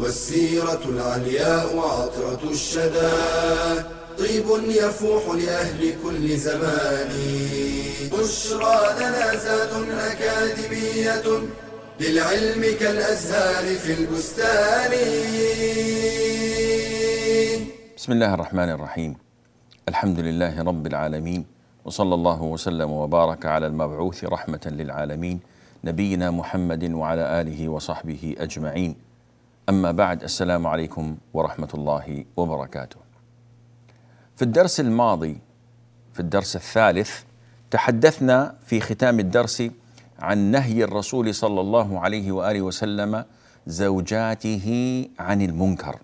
والسيرة العلياء عطرة الشدى. طيب يفوح لأهل كل زمان. بشرى لنا زاد أكاديمية للعلم كالأزهار في البستان. بسم الله الرحمن الرحيم. الحمد لله رب العالمين وصلى الله وسلم وبارك على المبعوث رحمة للعالمين نبينا محمد وعلى آله وصحبه أجمعين. أما بعد السلام عليكم ورحمة الله وبركاته في الدرس الماضي في الدرس الثالث تحدثنا في ختام الدرس عن نهي الرسول صلى الله عليه وآله وسلم زوجاته عن المنكر.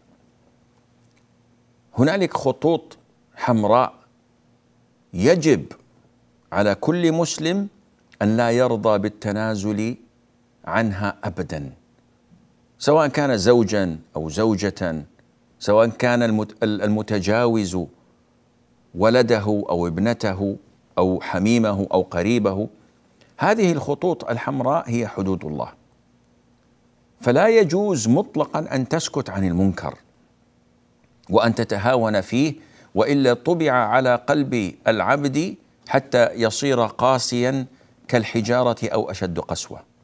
هنالك خطوط حمراء يجب على كل مسلم أن لا يرضى بالتنازل عنها ابدا. سواء كان زوجا أو زوجه سواء كان المتجاوز ولده أو ابنته أو حميمه أو قريبه هذه الخطوط الحمراء هي حدود الله. فلا يجوز مطلقا أن تسكت عن المنكر وأن تتهاون فيه وإلا طبع على قلب العبد حتى يصير قاسيا كالحجارة أو أشد قسوة.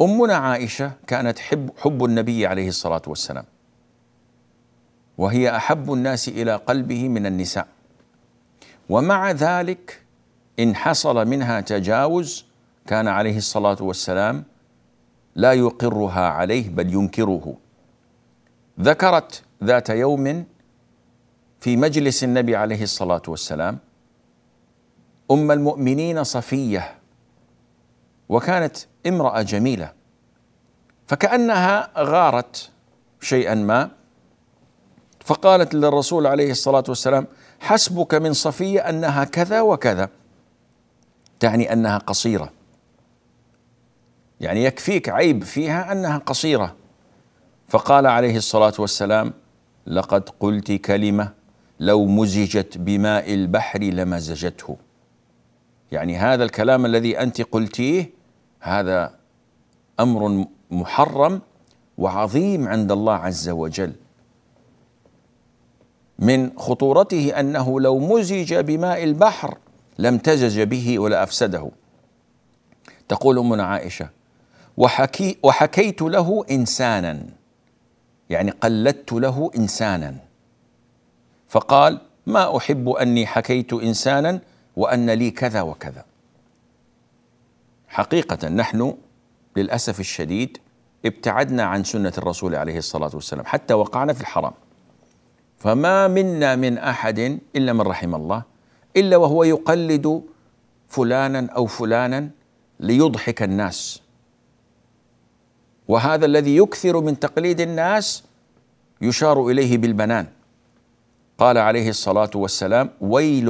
أمنا عائشة كانت حب حب النبي عليه الصلاة والسلام وهي أحب الناس إلى قلبه من النساء. ومع ذلك إن حصل منها تجاوز كان عليه الصلاة والسلام لا يقرها عليه بل ينكره. ذكرت ذات يوم في مجلس النبي عليه الصلاة والسلام أم المؤمنين صفية وكانت امرأة جميلة. فكأنها غارت شيئا ما. فقالت للرسول عليه الصلاة والسلام حسبك من صفية أنها كذا وكذا. تعني أنها قصيرة. يعني يكفيك عيب فيها أنها قصيرة. فقال عليه الصلاة والسلام لقد قلت كلمة لو مزجت بماء البحر لمزجته. يعني هذا الكلام الذي أنت قلتيه هذا أمر محرم وعظيم عند الله عز وجل. من خطورته أنه لو مزج بماء البحر لامتزج به ولا أفسده. تقول أمنا عائشة وحكي وحكيت له إنسانا. يعني قلدت له إنسانا. فقال ما أحب أني حكيت إنسانا وأن لي كذا وكذا. حقيقة نحن للأسف الشديد ابتعدنا عن سنة الرسول عليه الصلاة والسلام حتى وقعنا في الحرام فما منا من أحد إلا من رحم الله إلا وهو يقلد فلانا أو فلانا ليضحك الناس. وهذا الذي يكثر من تقليد الناس يشار إليه بالبنان. قال عليه الصلاة والسلام ويل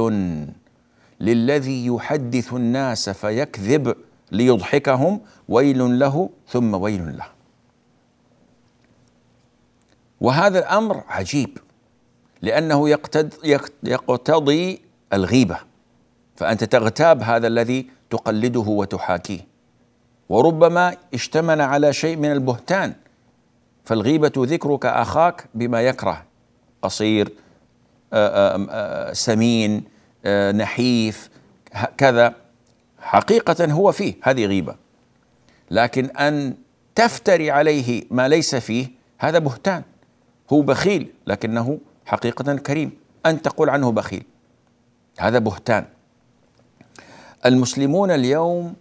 للذي يحدث الناس فيكذب ليضحكهم ويل له ثم ويل له. وهذا الأمر عجيب لأنه يقتضي الغيبة فأنت تغتاب هذا الذي تقلده وتحاكيه. وربما اشتمل على شيء من البهتان فالغيبة ذكرك أخاك بما يكره قصير سمين نحيف كذا. حقيقة هو فيه هذه غيبة. لكن أن تفتري عليه ما ليس فيه هذا بهتان. هو بخيل لكنه حقيقة كريم. أن تقول عنه بخيل هذا بهتان. المسلمون اليوم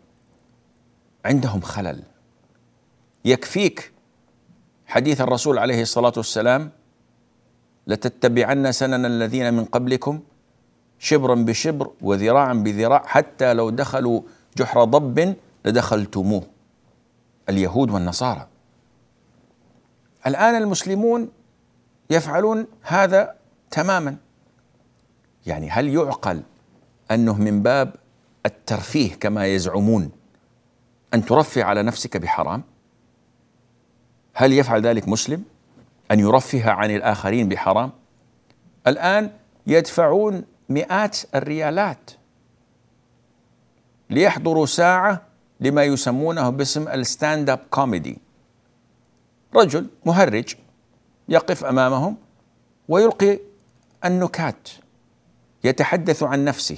عندهم خلل. يكفيك حديث الرسول عليه الصلاة والسلام لتتبعن سنن الذين من قبلكم شبرا بشبر وذراعا بذراع حتى لو دخلوا جحر ضب لدخلتموه. اليهود والنصارى. الآن المسلمون يفعلون هذا تماما. يعني هل يعقل أنه من باب الترفيه كما يزعمون أن ترفه على نفسك بحرام؟ هل يفعل ذلك مسلم أن يرفه عن الآخرين بحرام؟ الآن يدفعون مئات الريالات ليحضروا ساعة لما يسمونه باسم ال stand-up comedy رجل مهرج يقف أمامهم ويلقي النكات يتحدث عن نفسه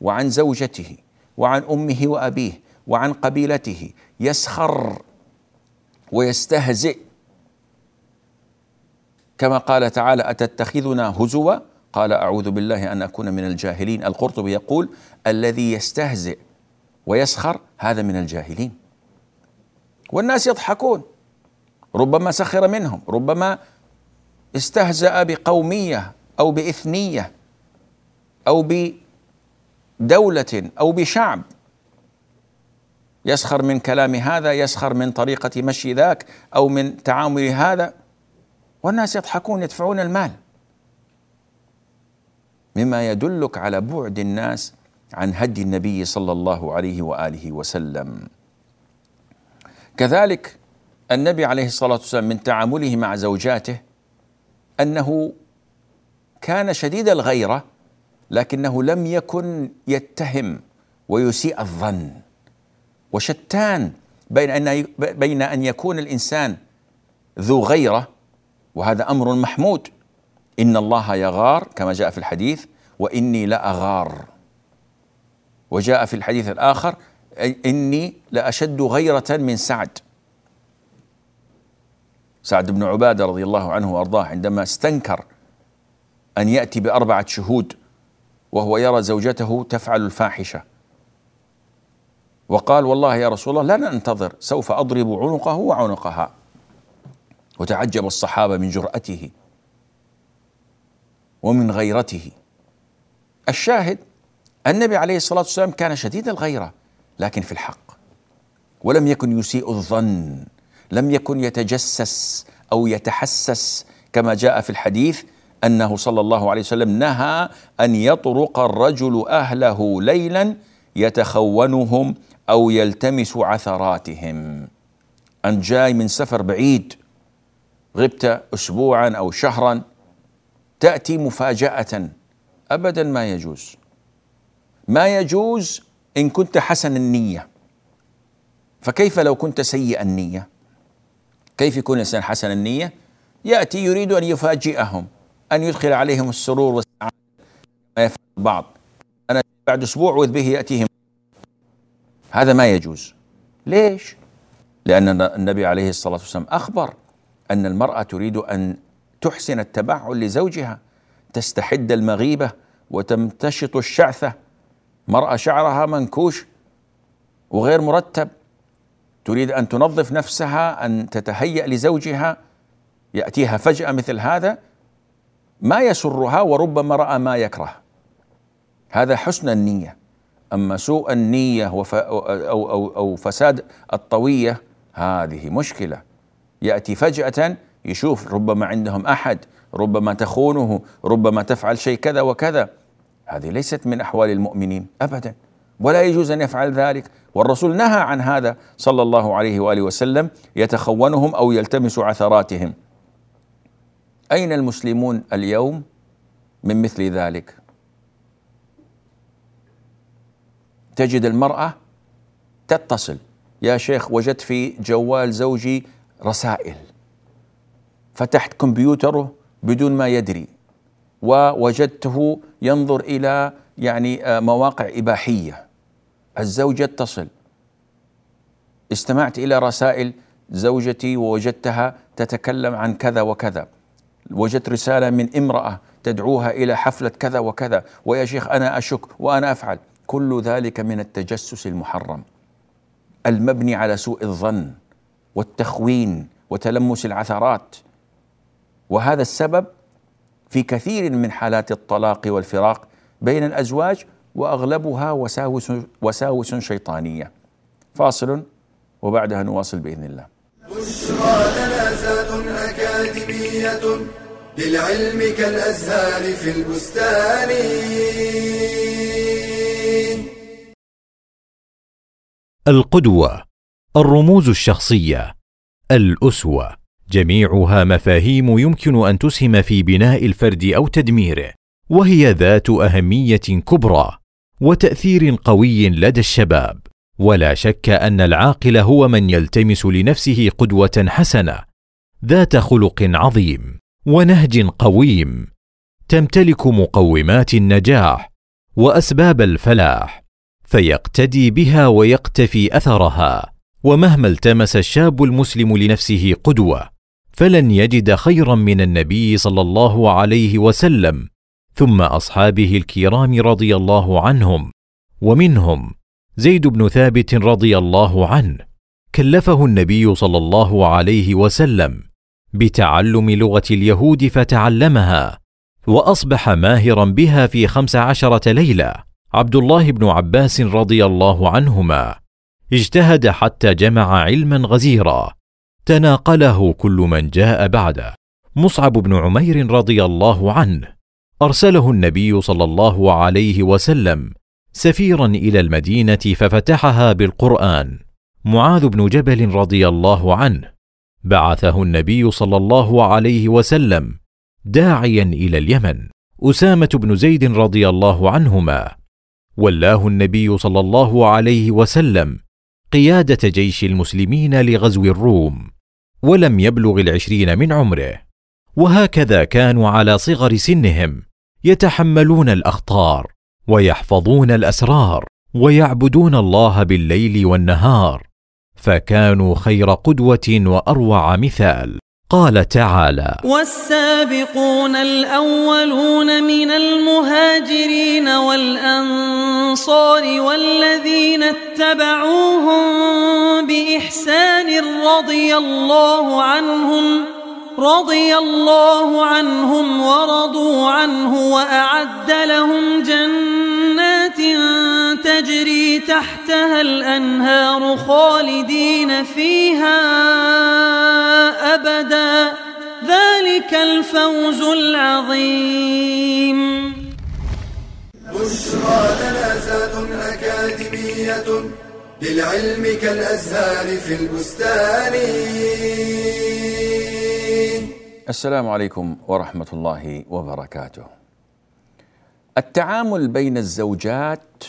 وعن زوجته وعن أمه وأبيه وعن قبيلته يسخر ويستهزئ. كما قال تعالى أتتخذنا هزوا قال أعوذ بالله أن أكون من الجاهلين. القرطبي يقول الذي يستهزئ ويسخر هذا من الجاهلين. والناس يضحكون. ربما سخر منهم. ربما استهزأ بقومية أو بإثنية أو بدولة أو بشعب. يسخر من كلام هذا يسخر من طريقة مشي ذاك أو من تعامل هذا. والناس يضحكون يدفعون المال. مما يدلك على بعد الناس عن هدي النبي صلى الله عليه وآله وسلم. كذلك النبي عليه الصلاة والسلام من تعامله مع زوجاته أنه كان شديد الغيرة لكنه لم يكن يتهم ويسيء الظن وشتان بين أن بين أن يكون الإنسان ذو غيرة وهذا أمر محمود. ان الله يغار كما جاء في الحديث واني لاغار. وجاء في الحديث الآخر إني لأشد غيرة من سعد. سعد بن عبادة رضي الله عنه وأرضاه عندما استنكر أن يأتي بأربعة شهود وهو يرى زوجته تفعل الفاحشة. وقال والله يا رسول الله لا ننتظر سوف أضرب عنقه وعنقها. وتعجب الصحابة من جرأته. ومن غيرته. الشاهد النبي عليه الصلاة والسلام كان شديد الغيرة لكن في الحق. ولم يكن يسيء الظن لم يكن يتجسس أو يتحسس كما جاء في الحديث أنه صلى الله عليه وسلم نهى أن يطرق الرجل أهله ليلا يتخونهم أو يلتمس عثراتهم. أنت جاي من سفر بعيد غبت أسبوعا أو شهرا تأتي مفاجأة. أبدا ما يجوز. ما يجوز إن كنت حسن النية. فكيف لو كنت سيء النية؟ كيف يكون الإنسان حسن النية؟ يأتي يريد أن يفاجئهم أن يدخل عليهم السرور والسعادة. ما يفعل البعض. أنا بعد أسبوع واذ به يأتيهم. هذا ما يجوز. ليش؟ لأن النبي عليه الصلاة والسلام أخبر أن المرأة تريد أن تحسن التبعل لزوجها تستحد المغيبة وتمتشط الشعثة. مرأة شعرها منكوش وغير مرتب. تريد أن تنظف نفسها أن تتهيأ لزوجها. يأتيها فجأة مثل هذا ما يسرها وربما رأى ما يكره. هذا حسن النية. أما سوء النية وف أو, أو, أو فساد الطوية هذه مشكلة. يأتي فجأة يشوف ربما عندهم أحد ربما تخونه ربما تفعل شيء كذا وكذا. هذه ليست من أحوال المؤمنين ابدا. ولا يجوز أن يفعل ذلك. والرسول نهى عن هذا صلى الله عليه وآله وسلم يتخونهم أو يلتمس عثراتهم. أين المسلمون اليوم من مثل ذلك؟ تجد المرأة تتصل. يا شيخ وجدت في جوال زوجي رسائل. فتحت كمبيوتره بدون ما يدري ووجدته ينظر إلى يعني آه، مواقع إباحية. الزوج يتصل. استمعت إلى رسائل زوجتي ووجدتها تتكلم عن كذا وكذا. وجدت رسالة من امرأة تدعوها إلى حفلة كذا وكذا ويا شيخ أنا أشك وأنا أفعل. كل ذلك من التجسس المحرم. المبني على سوء الظن والتخوين وتلمس العثرات. وهذا السبب في كثير من حالات الطلاق والفراق بين الأزواج وأغلبها وساوس وساوس شيطانية. فاصل وبعدها نواصل بإذن الله. بشرى أكاديمية للعلم كالأزهار في البستان القدوة الرموز الشخصية الأسوة جميعها مفاهيم يمكن أن تسهم في بناء الفرد أو تدميره وهي ذات أهمية كبرى وتأثير قوي لدى الشباب. ولا شك أن العاقل هو من يلتمس لنفسه قدوة حسنة ذات خلق عظيم ونهج قويم تمتلك مقومات النجاح وأسباب الفلاح فيقتدي بها ويقتفي أثرها ومهما التمس الشاب المسلم لنفسه قدوة. فلن يجد خيرا من النبي صلى الله عليه وسلم ثم أصحابه الكرام رضي الله عنهم ومنهم زيد بن ثابت رضي الله عنه كلفه النبي صلى الله عليه وسلم بتعلم لغة اليهود فتعلمها وأصبح ماهرا بها في خمس عشرة ليلة. عبد الله بن عباس رضي الله عنهما اجتهد حتى جمع علما غزيرا. تناقله كل من جاء بعده. مصعب بن عمير رضي الله عنه. أرسله النبي صلى الله عليه وسلم سفيرا إلى المدينة ففتحها بالقرآن. معاذ بن جبل رضي الله عنه. بعثه النبي صلى الله عليه وسلم داعيا إلى اليمن. أسامة بن زيد رضي الله عنهما. ولاه النبي صلى الله عليه وسلم قيادة جيش المسلمين لغزو الروم ولم يبلغ العشرين من عمره. وهكذا كانوا على صغر سنهم يتحملون الأخطار ويحفظون الأسرار ويعبدون الله بالليل والنهار. فكانوا خير قدوة وأروع مثال. قال تعالى والسابقون الأولون من المهاجرين والأنصار والذين اتبعوهم بإحسان رضي الله عنهم رضي الله عنهم ورضوا عنه وأعد لهم جنات تجري تحتها الأنهار خالدين فيها أبدا. ذلك الفوز العظيم. بشرى لنا زاد أكاديمية للعلم كالأزهار في البستان. السلام عليكم ورحمة الله وبركاته. التعامل بين الزوجات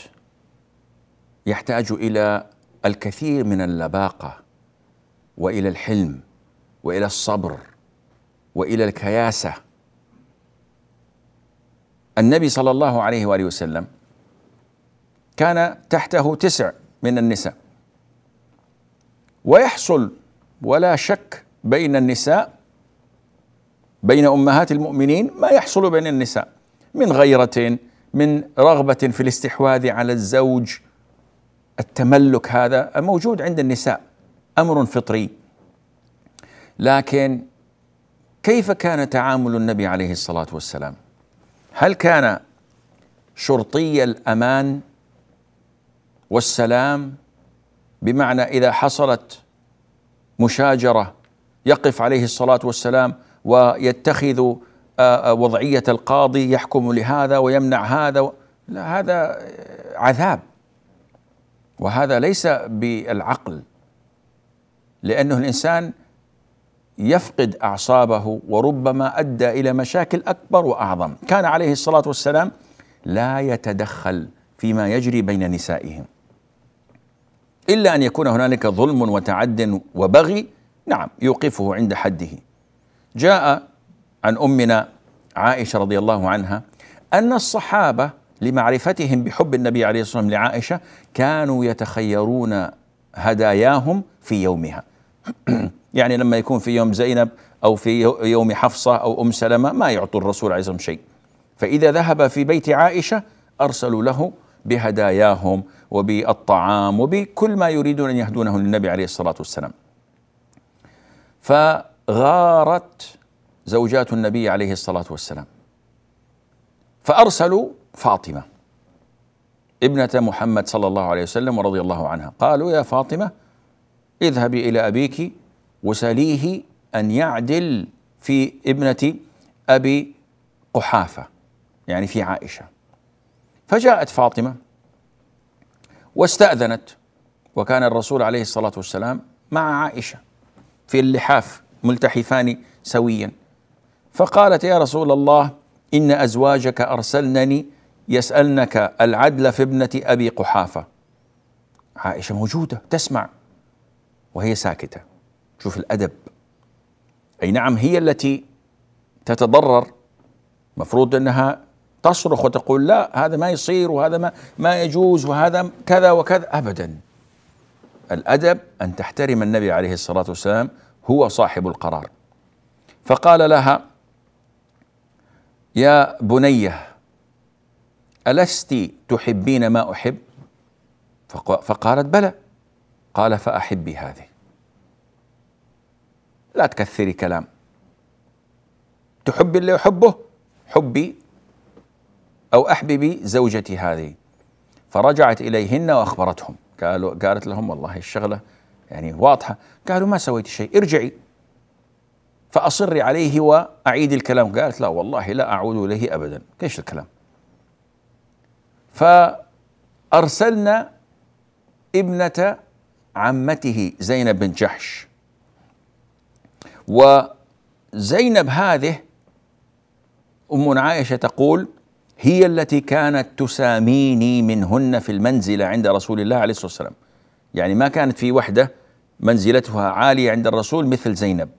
يحتاج إلى الكثير من اللباقة وإلى الحلم وإلى الصبر وإلى الكياسة. النبي صلى الله عليه وآله وسلم كان تحته تسع من النساء ويحصل ولا شك بين النساء بين أمهات المؤمنين ما يحصل بين النساء من غيره من رغبة في الاستحواذ على الزوج. التملك هذا موجود عند النساء أمر فطري. لكن كيف كان تعامل النبي عليه الصلاة والسلام؟ هل كان شرطي الأمان والسلام بمعنى إذا حصلت مشاجرة يقف عليه الصلاة والسلام ويتخذ وضعية القاضي يحكم لهذا ويمنع هذا لا هذا عذاب. وهذا ليس بالعقل لأنه الإنسان يفقد أعصابه وربما أدى إلى مشاكل أكبر وأعظم. كان عليه الصلاة والسلام لا يتدخل فيما يجري بين نسائهم. إلا أن يكون هنالك ظلم وتعد وبغي نعم يوقفه عند حده. جاء عن أمنا عائشة رضي الله عنها أن الصحابة لمعرفتهم بحب النبي عليه الصلاة والسلام لعائشة كانوا يتخيرون هداياهم في يومها. يعني لما يكون في يوم زينب أو في يوم حفصة أو أم سلمة ما يعطوا الرسول عليه الصلاة والسلام شيء. فإذا ذهب في بيت عائشة أرسلوا له بهداياهم وبالطعام وبكل ما يريدون أن يهدونه للنبي عليه الصلاة والسلام. فغارت زوجات النبي عليه الصلاة والسلام. فأرسلوا فاطمة ابنة محمد صلى الله عليه وسلم ورضي الله عنها. قالوا يا فاطمة اذهبي إلى أبيك وسليه أن يعدل في ابنة أبي قحافة يعني في عائشة. فجاءت فاطمة واستأذنت وكان الرسول عليه الصلاة والسلام مع عائشة في اللحاف ملتحفان سويا. فقالت يا رسول الله إن أزواجك أرسلنني يسألنك العدل في ابنة أبي قحافة. عائشة موجودة تسمع وهي ساكتة. شوف الأدب. أي نعم هي التي تتضرر. مفروض أنها تصرخ وتقول لا هذا ما يصير وهذا ما, ما يجوز وهذا كذا وكذا. أبدا. الأدب أن تحترم النبي عليه الصلاة والسلام هو صاحب القرار. فقال لها يا بنية ألست تحبين ما أحب؟ فقالت بلى. قال فأحبي هذه. لا تكثري كلام. تحبي اللي يحبه حبي أو أحببي زوجتي هذه. فرجعت إليهن وأخبرتهم. قالوا قالت لهم والله الشغلة يعني واضحة. قالوا ما سويت شيء ارجعي. فأصري عليه وأعيد الكلام. قالت لا والله لا أعود إليه أبدا. إيش الكلام؟ فأرسلنا ابنة عمته زينب بن جحش. وزينب هذه أم عائشة تقول هي التي كانت تساميني منهن في المنزلة عند رسول الله عليه الصلاة والسلام. يعني ما كانت في وحدة منزلتها عالية عند الرسول مثل زينب.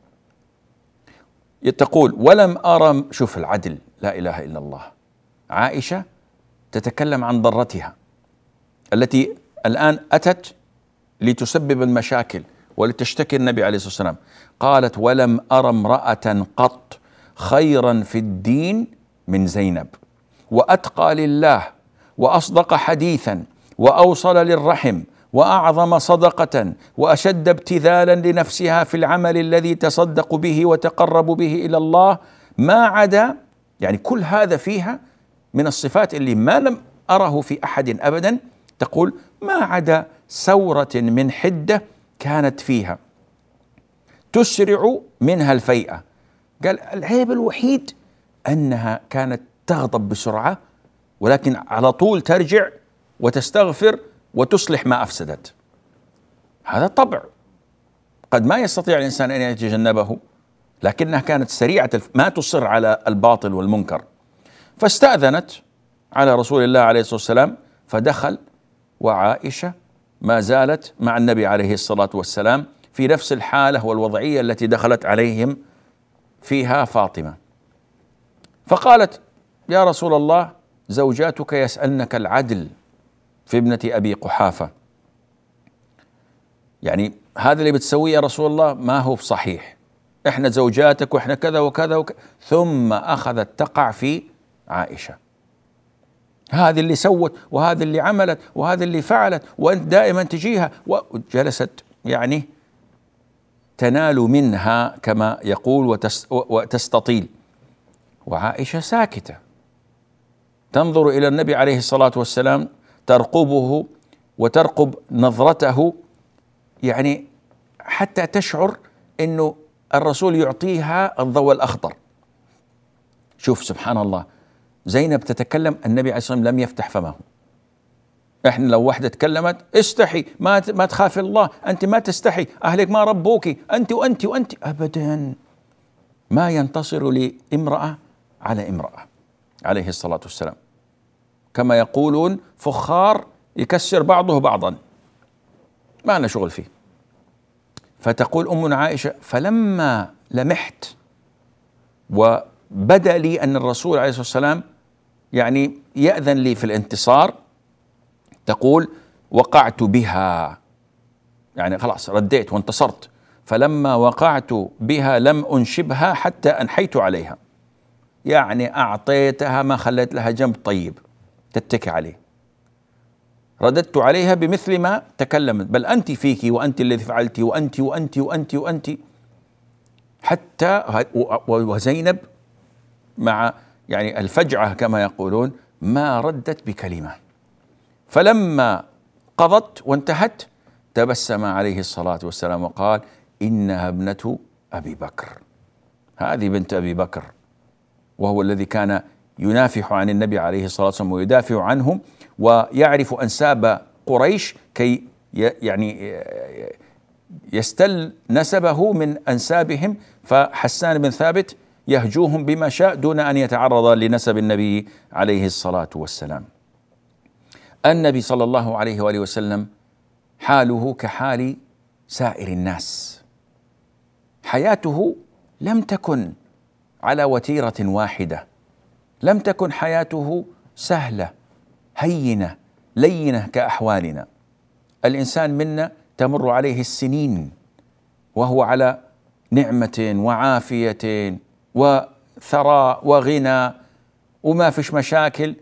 تقول ولم أرى شوف العدل لا إله إلا الله. عائشة تتكلم عن ضرتها التي الآن أتت لتسبب المشاكل ولتشتكي النبي عليه الصلاة والسلام. قالت ولم أرى امرأة قط خيرا في الدين من زينب وأتقى لله وأصدق حديثا وأوصل للرحم وأعظم صدقة وأشد ابتذالا لنفسها في العمل الذي تصدق به وتقرب به إلى الله ما عدا يعني كل هذا فيها من الصفات اللي ما لم أره في أحد ابدا تقول ما عدا سوره من حدة كانت فيها. تسرع منها الفيئة. قال العيب الوحيد أنها كانت تغضب بسرعة ولكن على طول ترجع وتستغفر وتصلح ما أفسدت. هذا طبع. قد ما يستطيع الإنسان أن يتجنبه لكنها كانت سريعة ما تصر على الباطل والمنكر. فاستأذنت على رسول الله عليه الصلاة والسلام فدخل وعائشة ما زالت مع النبي عليه الصلاة والسلام في نفس الحالة والوضعية التي دخلت عليهم فيها فاطمة. فقالت يا رسول الله زوجاتك يسألنك العدل. في ابنة أبي قحافة. يعني هذا اللي بتسويه يا رسول الله ما هو صحيح. إحنا زوجاتك وإحنا كذا وكذا وكذا ثم أخذت تقع في عائشة. هذه اللي سوت وهذه اللي عملت وهذه اللي فعلت وأنت دائما تجيها وجلست يعني تنال منها كما يقول وتستطيل. وعائشة ساكتة. تنظر إلى النبي عليه الصلاة والسلام ترقبه وترقب نظرته. يعني حتى تشعر إنه الرسول يعطيها الضوء الأخضر. شوف سبحان الله زينب تتكلم النبي عليه الصلاة والسلام لم يفتح فمه. إحنا لو واحدة تكلمت استحي ما ما تخافي الله أنت ما تستحي أهلك ما ربوك أنت وأنت وأنت. ابدا. ما ينتصر لامرأة على امرأة عليه الصلاة والسلام. كما يقولون فخار يكسر بعضه بعضا. ما لنا شغل فيه. فتقول أمنا عائشة فلما لمحت وبدأ لي أن الرسول عليه الصلاة والسلام يعني يأذن لي في الانتصار تقول وقعت بها. يعني خلاص رديت وانتصرت. فلما وقعت بها لم أنشبها حتى أنحيت عليها. يعني أعطيتها ما خليت لها جنب طيب. تتكي عليه. رددت عليها بمثل ما تكلمت. بل أنت فيك وأنت الذي فعلت وأنت وأنت وأنت وأنت. حتى وزينب مع يعني الفجعة كما يقولون ما ردت بكلمة. فلما قضت وانتهت تبسم عليه الصلاة والسلام وقال إنها ابنة أبي بكر. هذه بنت أبي بكر. وهو الذي كان ينافح عن النبي عليه الصلاة والسلام ويدافع عنهم ويعرف انساب قريش كي يعني يستل نسبه من أنسابهم فحسان بن ثابت يهجوهم بما شاء دون أن يتعرض لنسب النبي عليه الصلاة والسلام. النبي صلى الله عليه وآله وسلم حاله كحال سائر الناس. حياته لم تكن على وتيرة واحدة. لم تكن حياته سهلة هينة لينة كأحوالنا. الإنسان منا تمر عليه السنين وهو على نعمة وعافية وثراء وغنى وما فيش مشاكل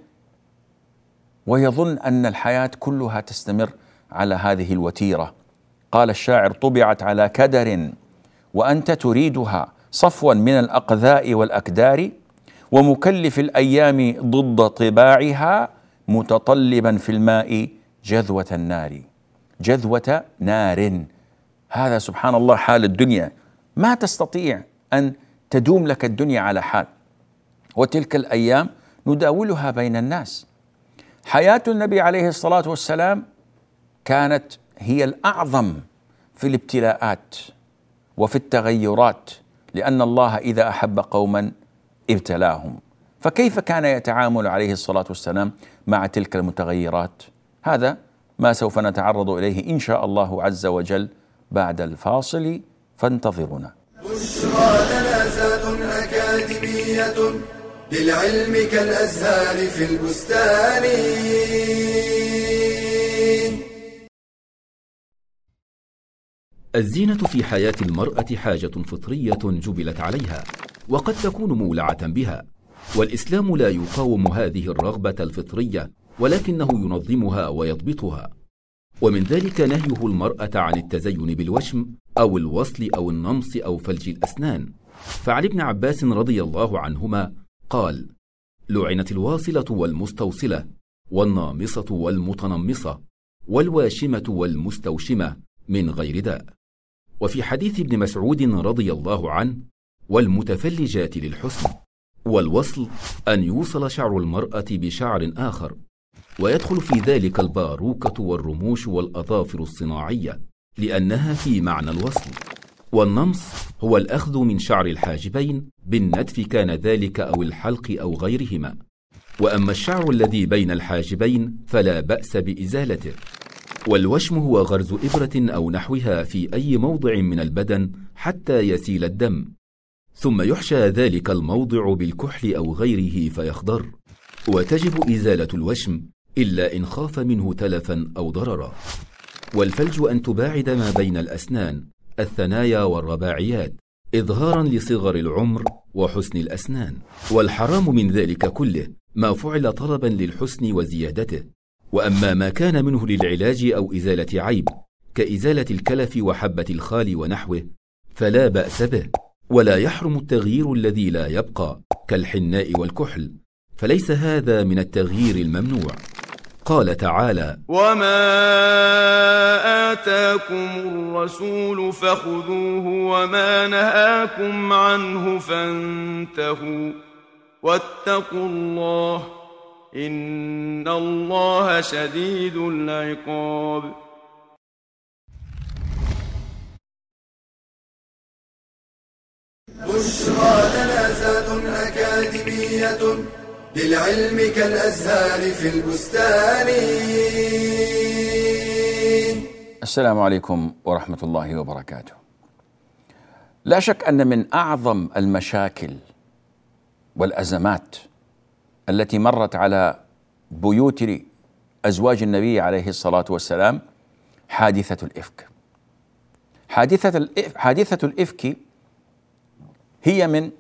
ويظن أن الحياة كلها تستمر على هذه الوتيرة قال الشاعر طبعت على كدر وأنت تريدها صفوا من الأقذاء والأكدار ومكلف الأيام ضد طباعها متطلبا في الماء جذوة النار. جذوة نار. هذا سبحان الله حال الدنيا. ما تستطيع أن تدوم لك الدنيا على حال. وتلك الأيام نداولها بين الناس. حياة النبي عليه الصلاة والسلام كانت هي الأعظم في الابتلاءات وفي التغيرات لأن الله إذا أحب قوما ابتلاهم. فكيف كان يتعامل عليه الصلاة والسلام مع تلك المتغيرات؟ هذا ما سوف نتعرض إليه إن شاء الله عز وجل بعد الفاصل. فانتظرونا. بشرى لنا أكاديمية للعلم كالأزهار في البستان. الزينة في حياة المرأة حاجة فطرية جبلت عليها. وقد تكون مولعة بها. والإسلام لا يقاوم هذه الرغبة الفطرية ولكنه ينظمها ويضبطها. ومن ذلك نهيه المرأة عن التزين بالوشم أو الوصل أو النمص أو فلج الأسنان. فعن ابن عباس رضي الله عنهما قال لعنت الواصلة والمستوصلة والنامصة والمتنمصة والواشمة والمستوشمة من غير داء. وفي حديث ابن مسعود رضي الله عنه والمتفلجات للحسن والوصل أن يوصل شعر المرأة بشعر آخر ويدخل في ذلك الباروكة والرموش والأظافر الصناعية لأنها في معنى الوصل. والنمص هو الأخذ من شعر الحاجبين بالنتف كان ذلك أو الحلق أو غيرهما. وأما الشعر الذي بين الحاجبين فلا بأس بإزالته. والوشم هو غرز إبرة أو نحوها في أي موضع من البدن حتى يسيل الدم. ثم يحشى ذلك الموضع بالكحل أو غيره فيخضر. وتجب إزالة الوشم إلا إن خاف منه تلفا أو ضررا. والفلج أن تباعد ما بين الأسنان الثنايا والرباعيات إظهارا لصغر العمر وحسن الأسنان. والحرام من ذلك كله ما فعل طلبا للحسن وزيادته. وأما ما كان منه للعلاج أو إزالة عيب كإزالة الكلف وحبة الخال ونحوه فلا بأس به. ولا يحرم التغيير الذي لا يبقى كالحناء والكحل فليس هذا من التغيير الممنوع. قال تعالى وما آتاكم الرسول فخذوه وما نهاكم عنه فانتهوا واتقوا الله إن الله شديد العقاب بشرى لنا زاد أكاديمية للعلم كالأزهار في البستان السلام عليكم ورحمة الله وبركاته. لا شك أن من أعظم المشاكل والأزمات التي مرت على بيوت أزواج النبي عليه الصلاة والسلام حادثة الإفك. حادثة الإفك, حادثة الإفك هي من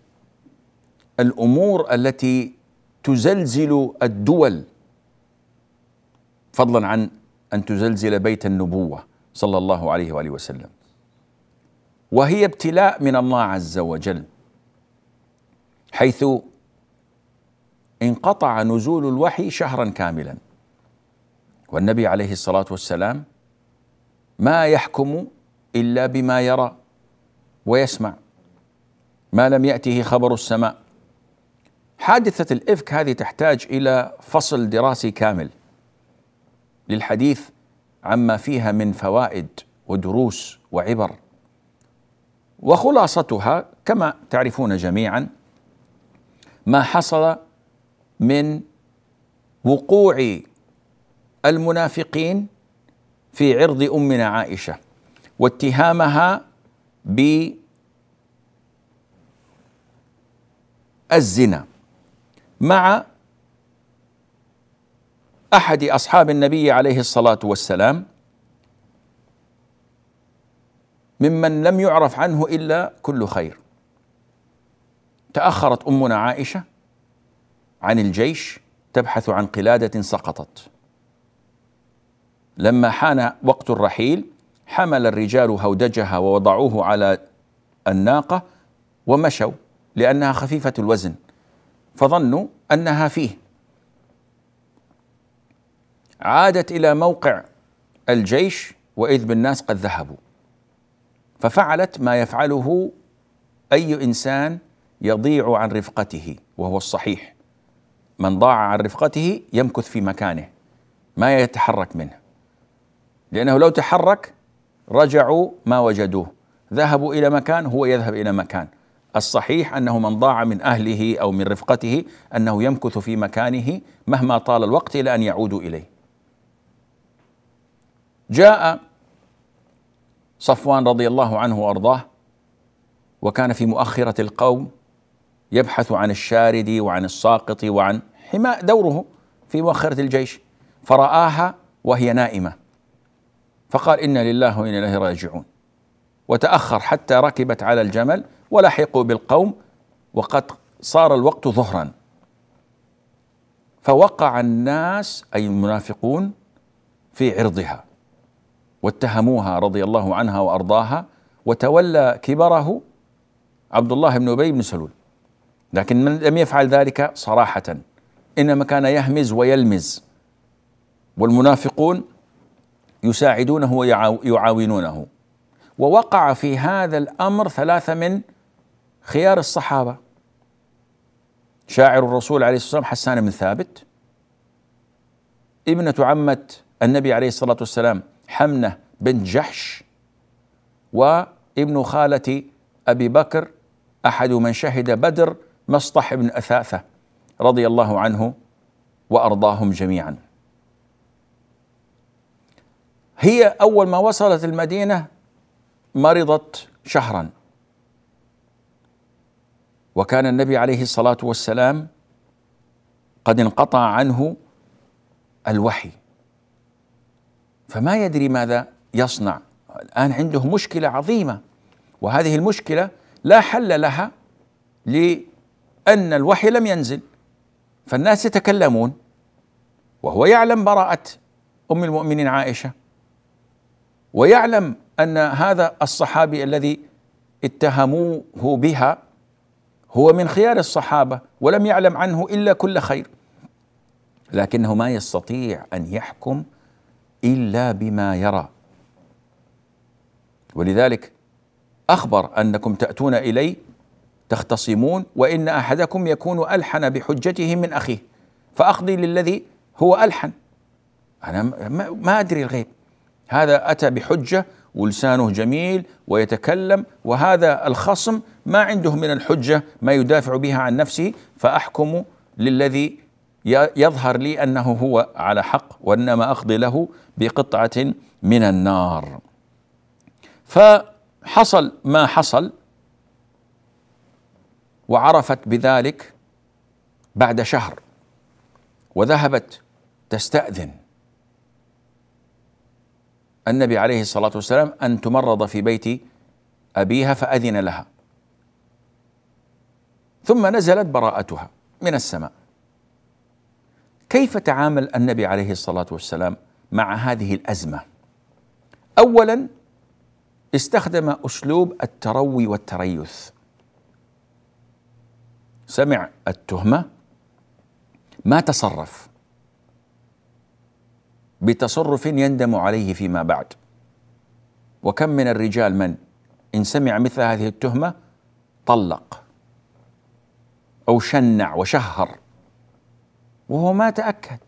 الأمور التي تزلزل الدول فضلا عن أن تزلزل بيت النبوة صلى الله عليه وآله وسلم. وهي ابتلاء من الله عز وجل حيث انقطع نزول الوحي شهرا كاملا. والنبي عليه الصلاة والسلام ما يحكم إلا بما يرى ويسمع. ما لم يأته خبر السماء. حادثة الإفك هذه تحتاج إلى فصل دراسي كامل للحديث عما فيها من فوائد ودروس وعبر. وخلاصتها كما تعرفون جميعا ما حصل من وقوع المنافقين في عرض أمنا عائشة واتهامها بالزنا مع أحد أصحاب النبي عليه الصلاة والسلام ممن لم يعرف عنه إلا كل خير. تأخرت أمنا عائشة عن الجيش تبحث عن قلادة سقطت. لما حان وقت الرحيل حمل الرجال هودجها ووضعوه على الناقة ومشوا. لأنها خفيفة الوزن فظنوا أنها فيه. عادت إلى موقع الجيش وإذ بالناس قد ذهبوا. ففعلت ما يفعله أي إنسان يضيع عن رفقته وهو الصحيح. من ضاع عن رفقته يمكث في مكانه ما يتحرك منه. لأنه لو تحرك رجعوا ما وجدوه. ذهبوا إلى مكان هو يذهب إلى مكان. الصحيح أنه من ضاع من أهله أو من رفقته أنه يمكث في مكانه مهما طال الوقت إلى أن يعودوا إليه. جاء صفوان رضي الله عنه وأرضاه وكان في مؤخرة القوم يبحث عن الشارد وعن الساقط وعن حماء دوره في مؤخرة الجيش فرآها وهي نائمة. فقال إنا لله وإنا إليه راجعون. وتأخر حتى ركبت على الجمل ولحقوا بالقوم وقد صار الوقت ظهرا. فوقع الناس أي المنافقون في عرضها واتهموها رضي الله عنها وأرضاها وتولى كبره عبد الله بن أبي بن سلول. لكن من لم يفعل ذلك صراحة إنما كان يهمز ويلمز. والمنافقون يساعدونه ويعاونونه ووقع في هذا الأمر ثلاثة من خيار الصحابة. شاعر الرسول عليه الصلاة والسلام حسان بن ثابت. ابنة عمة النبي عليه الصلاة والسلام حمنة بنت جحش. وابن خالة أبي بكر أحد من شهد بدر مصطح بن أثاثة رضي الله عنه وأرضاهم جميعا. هي أول ما وصلت المدينة مرضت شهرا. وكان النبي عليه الصلاة والسلام قد انقطع عنه الوحي. فما يدري ماذا يصنع. الآن عنده مشكلة عظيمة وهذه المشكلة لا حل لها لأن الوحي لم ينزل. فالناس يتكلمون وهو يعلم براءة أم المؤمنين عائشة ويعلم أن هذا الصحابي الذي اتهموه بها هو من خيار الصحابة ولم يعلم عنه إلا كل خير. لكنه ما يستطيع أن يحكم إلا بما يرى. ولذلك أخبر أنكم تأتون إلي تختصمون وإن أحدكم يكون ألحن بحجته من أخيه فأقضي للذي هو ألحن. أنا ما أدري الغيب. هذا أتى بحجة ولسانه جميل ويتكلم وهذا الخصم ما عنده من الحجة ما يدافع بها عن نفسه فأحكم للذي يظهر لي أنه هو على حق وإنما أقضي له بقطعة من النار. فحصل ما حصل وعرفت بذلك بعد شهر وذهبت تستأذن. النبي عليه الصلاة والسلام أن تمرض في بيت أبيها فأذن لها. ثم نزلت براءتها من السماء. كيف تعامل النبي عليه الصلاة والسلام مع هذه الأزمة؟ اولا استخدم أسلوب التروي والتريث. سمع التهمة ما تصرف. بتصرف يندم عليه فيما بعد. وكم من الرجال من إن سمع مثل هذه التهمة طلق أو شنع وشهر وهو ما تأكد.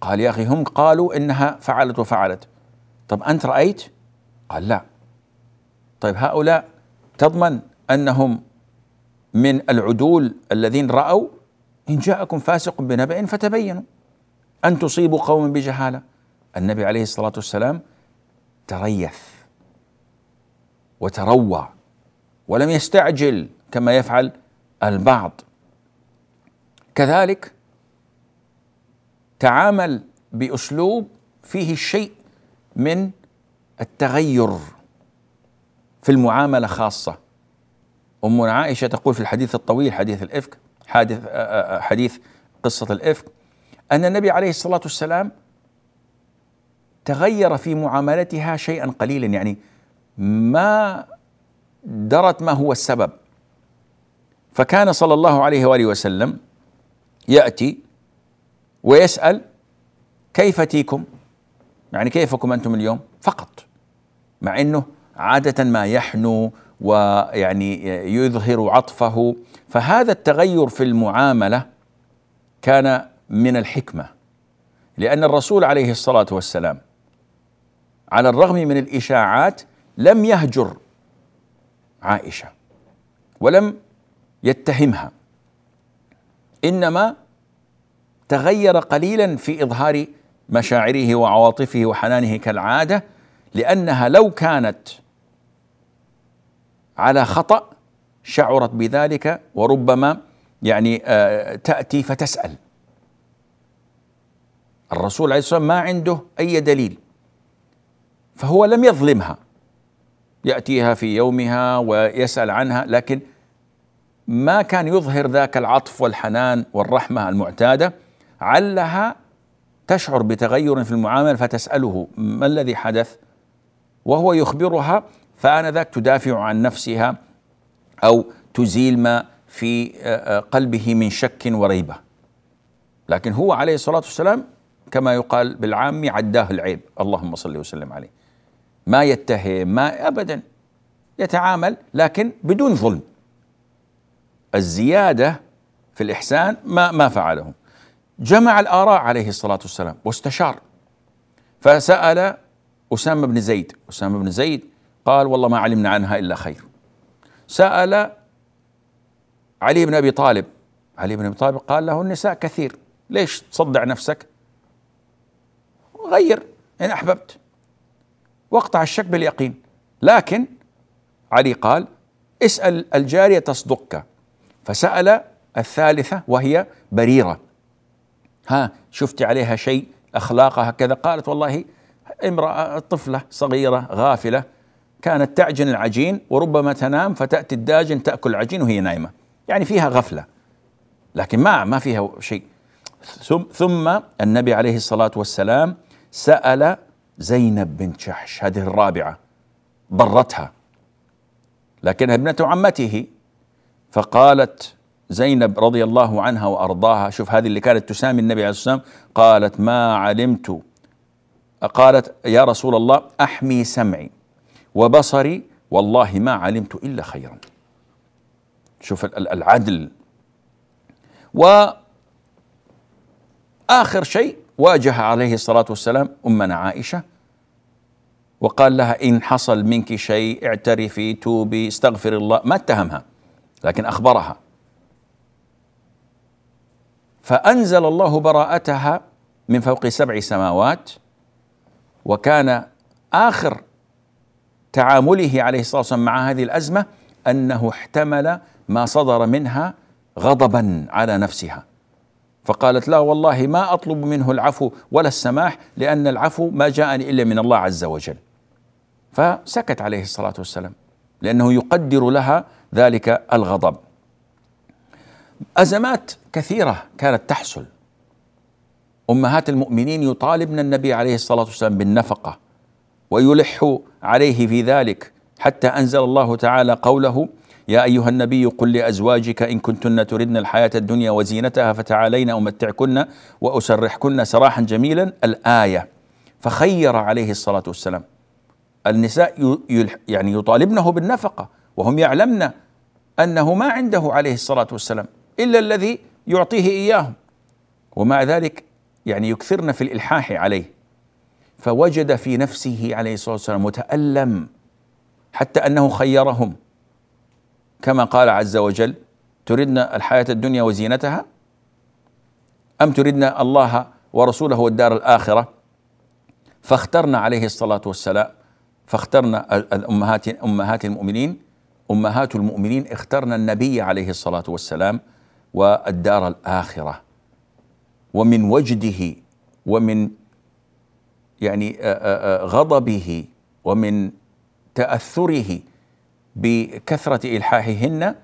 قال يا أخي هم قالوا إنها فعلت وفعلت. طب أنت رأيت؟ قال لا. طيب هؤلاء تضمن أنهم من العدول الذين رأوا إن جاءكم فاسق بنبأ فتبينوا. أن تصيبوا قوما بجهالة. النبي عليه الصلاة والسلام تريث وتروى ولم يستعجل كما يفعل البعض. كذلك تعامل بأسلوب فيه شيء من التغير في المعاملة خاصة. امنا عائشة تقول في الحديث الطويل حديث الإفك حادث حديث قصة الإفك أن النبي عليه الصلاة والسلام تغير في معاملتها شيئا قليلا يعني ما درت ما هو السبب فكان صلى الله عليه وآله وسلم يأتي ويسأل كيف تيكم؟ يعني كيفكم أنتم اليوم؟ فقط مع إنه عادة ما يحنو ويعني يظهر عطفه فهذا التغير في المعاملة كان من الحكمة. لأن الرسول عليه الصلاة والسلام على الرغم من الإشاعات لم يهجر عائشة ولم يتهمها. إنما تغير قليلا في إظهار مشاعره وعواطفه وحنانه كالعادة لأنها لو كانت على خطأ شعرت بذلك وربما يعني آه، تأتي فتسأل. الرسول عليه الصلاة والسلام ما عنده أي دليل فهو لم يظلمها. يأتيها في يومها ويسأل عنها لكن ما كان يظهر ذاك العطف والحنان والرحمة المعتادة علها تشعر بتغير في المعاملة فتسأله ما الذي حدث؟ وهو يخبرها فآنذاك تدافع عن نفسها أو تزيل ما في قلبه من شك وريبة. لكن هو عليه الصلاة والسلام كما يقال بالعام عداه العيب. اللهم صل وسلم عليه. ما يتهم ما ابدا يتعامل لكن بدون ظلم. الزيادة في الإحسان ما ما فعله. جمع الآراء عليه الصلاة والسلام واستشار. فسأل أسامة بن زيد. أسامة بن زيد قال والله ما علمنا عنها إلا خير. سأل علي بن أبي طالب. علي بن أبي طالب قال له النساء كثير. ليش تصدع نفسك؟ غير إن أحببت. واقطع الشك باليقين. لكن علي قال اسأل الجارية تصدقك. فسأل الثالثة وهي بريرة. ها شفت عليها شيء؟ أخلاقها كذا؟ قالت والله امرأة طفلة صغيرة غافلة كانت تعجن العجين وربما تنام فتأتي الداجن تأكل العجين وهي نايمة. يعني فيها غفلة لكن ما ما فيها شيء. ثم النبي عليه الصلاة والسلام سأل زينب بنت جحش هذه الرابعة ضرتها لكنها ابنة عمته. فقالت زينب رضي الله عنها وأرضاها شوف هذه اللي كانت تسامي النبي عليه الصلاة والسلام قالت ما علمت. قالت يا رسول الله أحمي سمعي وبصري والله ما علمت إلا خيرا. شوف العدل. وآخر شيء واجه عليه الصلاة والسلام أمنا عائشة وقال لها إن حصل منك شيء اعترفي توبي استغفر الله ما اتهمها لكن أخبرها. فأنزل الله براءتها من فوق سبع سماوات وكان آخر تعامله عليه الصلاة والسلام مع هذه الأزمة أنه احتمل ما صدر منها غضبا على نفسها. فقالت لا والله ما أطلب منه العفو ولا السماح لأن العفو ما جاءني إلا من الله عز وجل. فسكت عليه الصلاة والسلام لأنه يقدر لها ذلك الغضب. أزمات كثيرة كانت تحصل. أمهات المؤمنين يطالبن النبي عليه الصلاة والسلام بالنفقة ويلح عليه في ذلك حتى أنزل الله تعالى قوله يا أيها النبي قل لأزواجك إن كنتن تردن الحياة الدنيا وزينتها فتعالين أمتعكن وأسرحكن سراحا جميلا. الآية فخير عليه الصلاة والسلام. النساء يعني يطالبنه بالنفقة وهم يعلمن أنه ما عنده عليه الصلاة والسلام إلا الذي يعطيه إياهم. ومع ذلك يعني يكثرن في الإلحاح عليه. فوجد في نفسه عليه الصلاة والسلام متالم حتى أنه خيرهم. كما قال عز وجل تردن الحياة الدنيا وزينتها؟ أم تردن الله ورسوله والدار الآخرة؟ فاخترنا عليه الصلاة والسلام فاخترنا الأمهات أمهات المؤمنين أمهات المؤمنين اخترنا النبي عليه الصلاة والسلام والدار الآخرة. ومن وجده ومن يعني غضبه ومن تأثره بكثرة إلحاحهن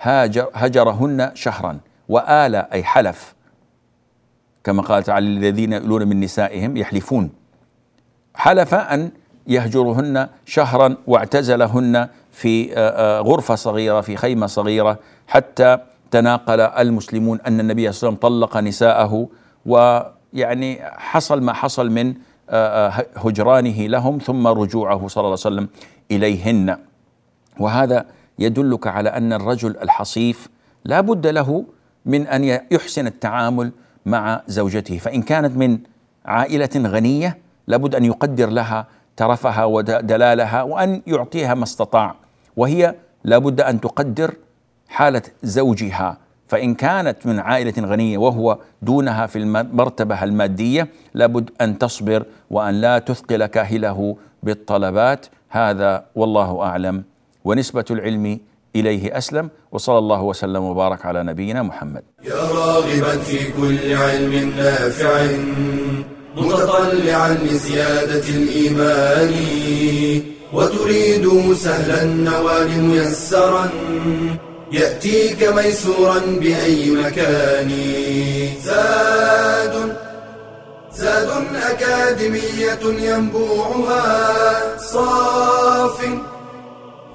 هاجر هجرهن شهرا وآل أي حلف. كما قال تعالى الذين يؤلون من نسائهم يحلفون. حلف أن يهجرهن شهرا واعتزلهن في غرفة صغيرة في خيمة صغيرة حتى تناقل المسلمون أن النبي صلى الله عليه وسلم طلق نساءه ويعني حصل ما حصل من هجرانه لهم ثم رجوعه صلى الله عليه وسلم إليهن. وهذا يدلك على أن الرجل الحصيف لا بد له من أن يحسن التعامل مع زوجته. فإن كانت من عائلة غنية لابد أن يقدر لها ترفها ودلالها وأن يعطيها ما استطاع. وهي لابد أن تقدر حالة زوجها. فإن كانت من عائلة غنية وهو دونها في المرتبة المادية لابد أن تصبر وأن لا تثقل كاهله بالطلبات. هذا والله أعلم. ونسبة العلم إليه أسلم وصلى الله وسلم وبارك على نبينا محمد. يا راغبا في كل علم نافع متطلعا لزيادة الإيمان وتريد سهلا النوال ميسرا يأتيك ميسورا بأي مكان زاد زاد أكاديمية ينبوعها صاف